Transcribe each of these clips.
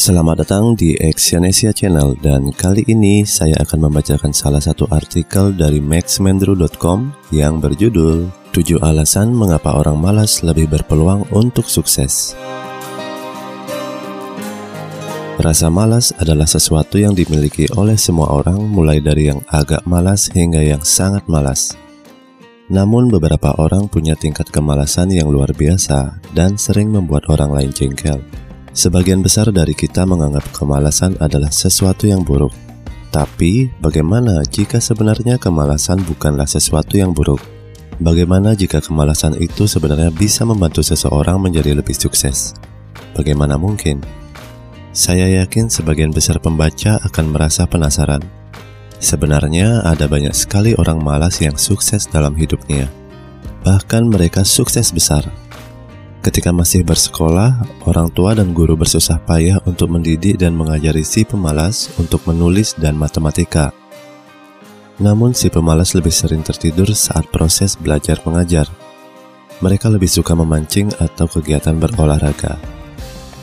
Selamat datang di Exyonesia Channel dan kali ini saya akan membacakan salah satu artikel dari maxmendru.com yang berjudul 7 alasan mengapa orang malas lebih berpeluang untuk sukses. Rasa malas adalah sesuatu yang dimiliki oleh semua orang mulai dari yang agak malas hingga yang sangat malas. Namun beberapa orang punya tingkat kemalasan yang luar biasa dan sering membuat orang lain jengkel. Sebagian besar dari kita menganggap kemalasan adalah sesuatu yang buruk. Tapi, bagaimana jika sebenarnya kemalasan bukanlah sesuatu yang buruk? Bagaimana jika kemalasan itu sebenarnya bisa membantu seseorang menjadi lebih sukses? Bagaimana mungkin? Saya yakin sebagian besar pembaca akan merasa penasaran. Sebenarnya ada banyak sekali orang malas yang sukses dalam hidupnya. Bahkan mereka sukses besar, Ketika masih bersekolah, orang tua dan guru bersusah payah untuk mendidik dan mengajari si pemalas untuk menulis dan matematika. Namun si pemalas lebih sering tertidur saat proses belajar mengajar. Mereka lebih suka memancing atau kegiatan berolahraga.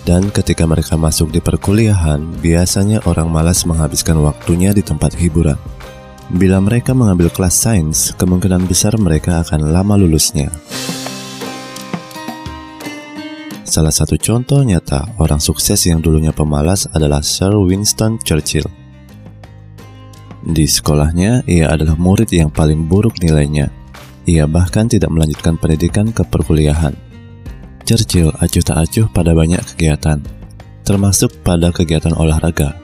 Dan ketika mereka masuk di perkuliahan, biasanya orang malas menghabiskan waktunya di tempat hiburan. Bila mereka mengambil kelas sains, kemungkinan besar mereka akan lama lulusnya. Salah satu contoh nyata orang sukses yang dulunya pemalas adalah Sir Winston Churchill. Di sekolahnya, ia adalah murid yang paling buruk nilainya. Ia bahkan tidak melanjutkan pendidikan ke perkuliahan. Churchill acuh tak acuh pada banyak kegiatan, termasuk pada kegiatan olahraga.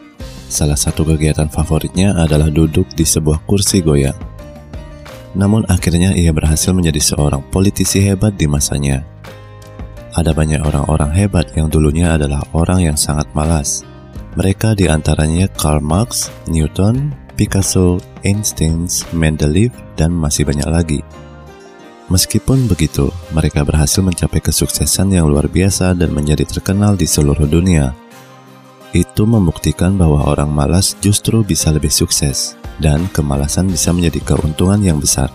Salah satu kegiatan favoritnya adalah duduk di sebuah kursi goyang. Namun akhirnya ia berhasil menjadi seorang politisi hebat di masanya. Ada banyak orang-orang hebat yang dulunya adalah orang yang sangat malas. Mereka di antaranya Karl Marx, Newton, Picasso, Einstein, Mendeleev, dan masih banyak lagi. Meskipun begitu, mereka berhasil mencapai kesuksesan yang luar biasa dan menjadi terkenal di seluruh dunia. Itu membuktikan bahwa orang malas justru bisa lebih sukses, dan kemalasan bisa menjadi keuntungan yang besar.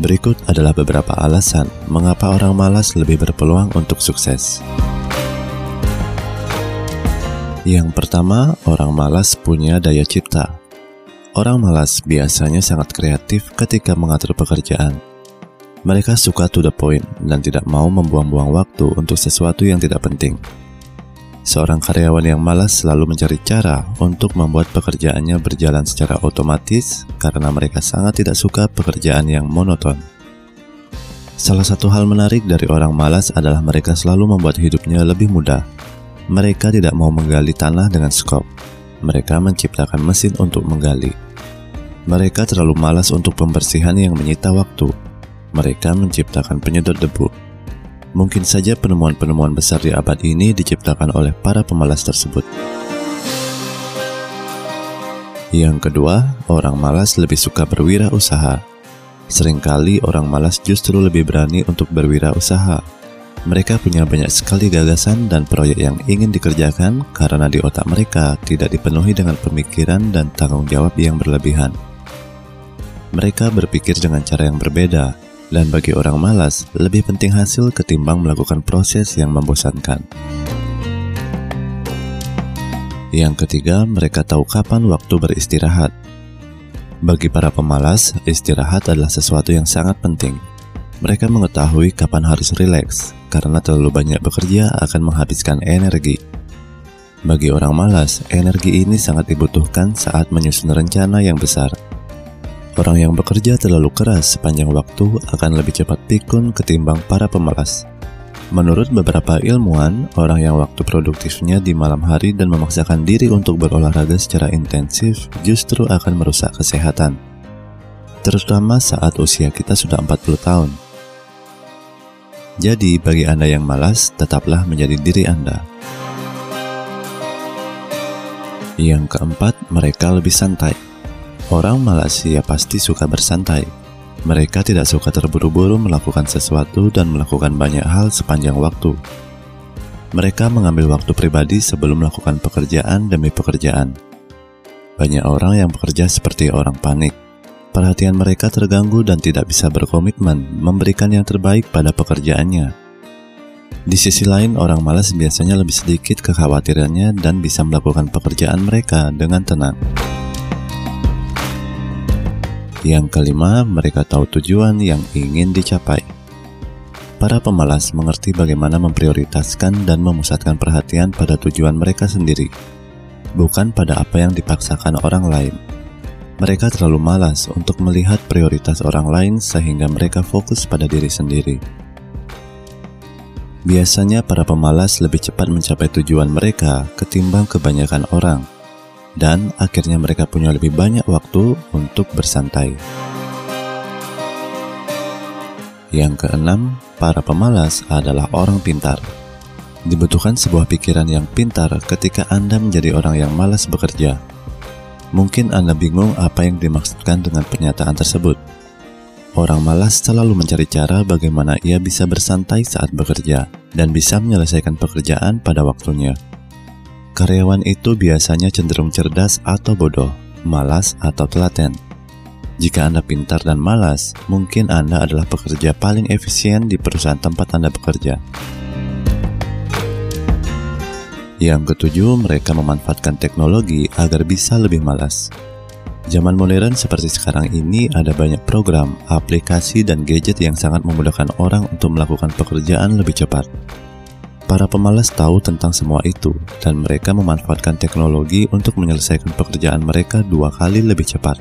Berikut adalah beberapa alasan mengapa orang malas lebih berpeluang untuk sukses. Yang pertama, orang malas punya daya cipta. Orang malas biasanya sangat kreatif ketika mengatur pekerjaan. Mereka suka to the point dan tidak mau membuang-buang waktu untuk sesuatu yang tidak penting. Seorang karyawan yang malas selalu mencari cara untuk membuat pekerjaannya berjalan secara otomatis karena mereka sangat tidak suka pekerjaan yang monoton. Salah satu hal menarik dari orang malas adalah mereka selalu membuat hidupnya lebih mudah. Mereka tidak mau menggali tanah dengan skop. Mereka menciptakan mesin untuk menggali. Mereka terlalu malas untuk pembersihan yang menyita waktu. Mereka menciptakan penyedot debu Mungkin saja penemuan-penemuan besar di abad ini diciptakan oleh para pemalas tersebut. Yang kedua, orang malas lebih suka berwirausaha. Seringkali orang malas justru lebih berani untuk berwirausaha. Mereka punya banyak sekali gagasan dan proyek yang ingin dikerjakan karena di otak mereka tidak dipenuhi dengan pemikiran dan tanggung jawab yang berlebihan. Mereka berpikir dengan cara yang berbeda, dan bagi orang malas, lebih penting hasil ketimbang melakukan proses yang membosankan. Yang ketiga, mereka tahu kapan waktu beristirahat. Bagi para pemalas, istirahat adalah sesuatu yang sangat penting. Mereka mengetahui kapan harus rileks, karena terlalu banyak bekerja akan menghabiskan energi. Bagi orang malas, energi ini sangat dibutuhkan saat menyusun rencana yang besar – Orang yang bekerja terlalu keras sepanjang waktu akan lebih cepat pikun ketimbang para pemalas. Menurut beberapa ilmuwan, orang yang waktu produktifnya di malam hari dan memaksakan diri untuk berolahraga secara intensif justru akan merusak kesehatan. Terutama saat usia kita sudah 40 tahun. Jadi, bagi Anda yang malas, tetaplah menjadi diri Anda. Yang keempat, mereka lebih santai. Orang Malaysia pasti suka bersantai. Mereka tidak suka terburu-buru melakukan sesuatu dan melakukan banyak hal sepanjang waktu. Mereka mengambil waktu pribadi sebelum melakukan pekerjaan demi pekerjaan. Banyak orang yang bekerja seperti orang panik. Perhatian mereka terganggu dan tidak bisa berkomitmen memberikan yang terbaik pada pekerjaannya. Di sisi lain, orang malas biasanya lebih sedikit kekhawatirannya dan bisa melakukan pekerjaan mereka dengan tenang. Yang kelima, mereka tahu tujuan yang ingin dicapai. Para pemalas mengerti bagaimana memprioritaskan dan memusatkan perhatian pada tujuan mereka sendiri, bukan pada apa yang dipaksakan orang lain. Mereka terlalu malas untuk melihat prioritas orang lain sehingga mereka fokus pada diri sendiri. Biasanya para pemalas lebih cepat mencapai tujuan mereka ketimbang kebanyakan orang dan akhirnya mereka punya lebih banyak waktu untuk bersantai. Yang keenam, para pemalas adalah orang pintar. Dibutuhkan sebuah pikiran yang pintar ketika Anda menjadi orang yang malas bekerja. Mungkin Anda bingung apa yang dimaksudkan dengan pernyataan tersebut. Orang malas selalu mencari cara bagaimana ia bisa bersantai saat bekerja dan bisa menyelesaikan pekerjaan pada waktunya. Karyawan itu biasanya cenderung cerdas atau bodoh, malas atau telaten. Jika Anda pintar dan malas, mungkin Anda adalah pekerja paling efisien di perusahaan tempat Anda bekerja. Yang ketujuh, mereka memanfaatkan teknologi agar bisa lebih malas. Zaman modern seperti sekarang ini ada banyak program, aplikasi, dan gadget yang sangat memudahkan orang untuk melakukan pekerjaan lebih cepat. Para pemalas tahu tentang semua itu, dan mereka memanfaatkan teknologi untuk menyelesaikan pekerjaan mereka dua kali lebih cepat.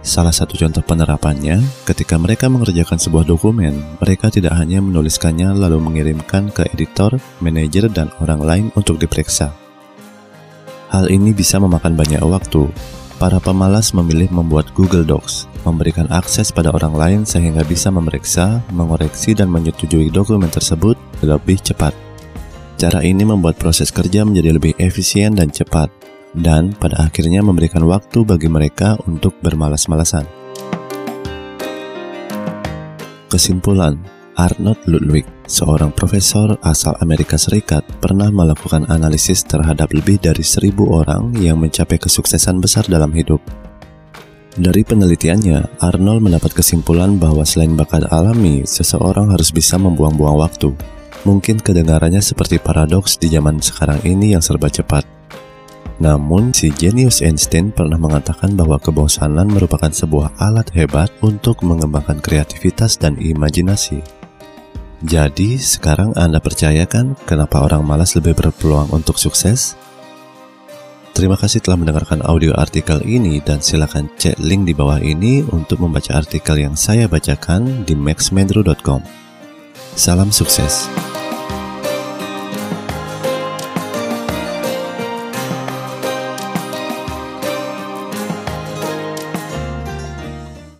Salah satu contoh penerapannya, ketika mereka mengerjakan sebuah dokumen, mereka tidak hanya menuliskannya lalu mengirimkan ke editor, manajer, dan orang lain untuk diperiksa. Hal ini bisa memakan banyak waktu, para pemalas memilih membuat Google Docs, memberikan akses pada orang lain sehingga bisa memeriksa, mengoreksi, dan menyetujui dokumen tersebut lebih cepat. Cara ini membuat proses kerja menjadi lebih efisien dan cepat, dan pada akhirnya memberikan waktu bagi mereka untuk bermalas-malasan. Kesimpulan, Arnold Ludwig, seorang profesor asal Amerika Serikat, pernah melakukan analisis terhadap lebih dari seribu orang yang mencapai kesuksesan besar dalam hidup. Dari penelitiannya, Arnold mendapat kesimpulan bahwa selain bakat alami, seseorang harus bisa membuang-buang waktu. Mungkin kedengarannya seperti paradoks di zaman sekarang ini yang serba cepat. Namun, si jenius Einstein pernah mengatakan bahwa kebosanan merupakan sebuah alat hebat untuk mengembangkan kreativitas dan imajinasi. Jadi, sekarang Anda percayakan kenapa orang malas lebih berpeluang untuk sukses? Terima kasih telah mendengarkan audio artikel ini dan silakan cek link di bawah ini untuk membaca artikel yang saya bacakan di maxmendro.com. Salam sukses.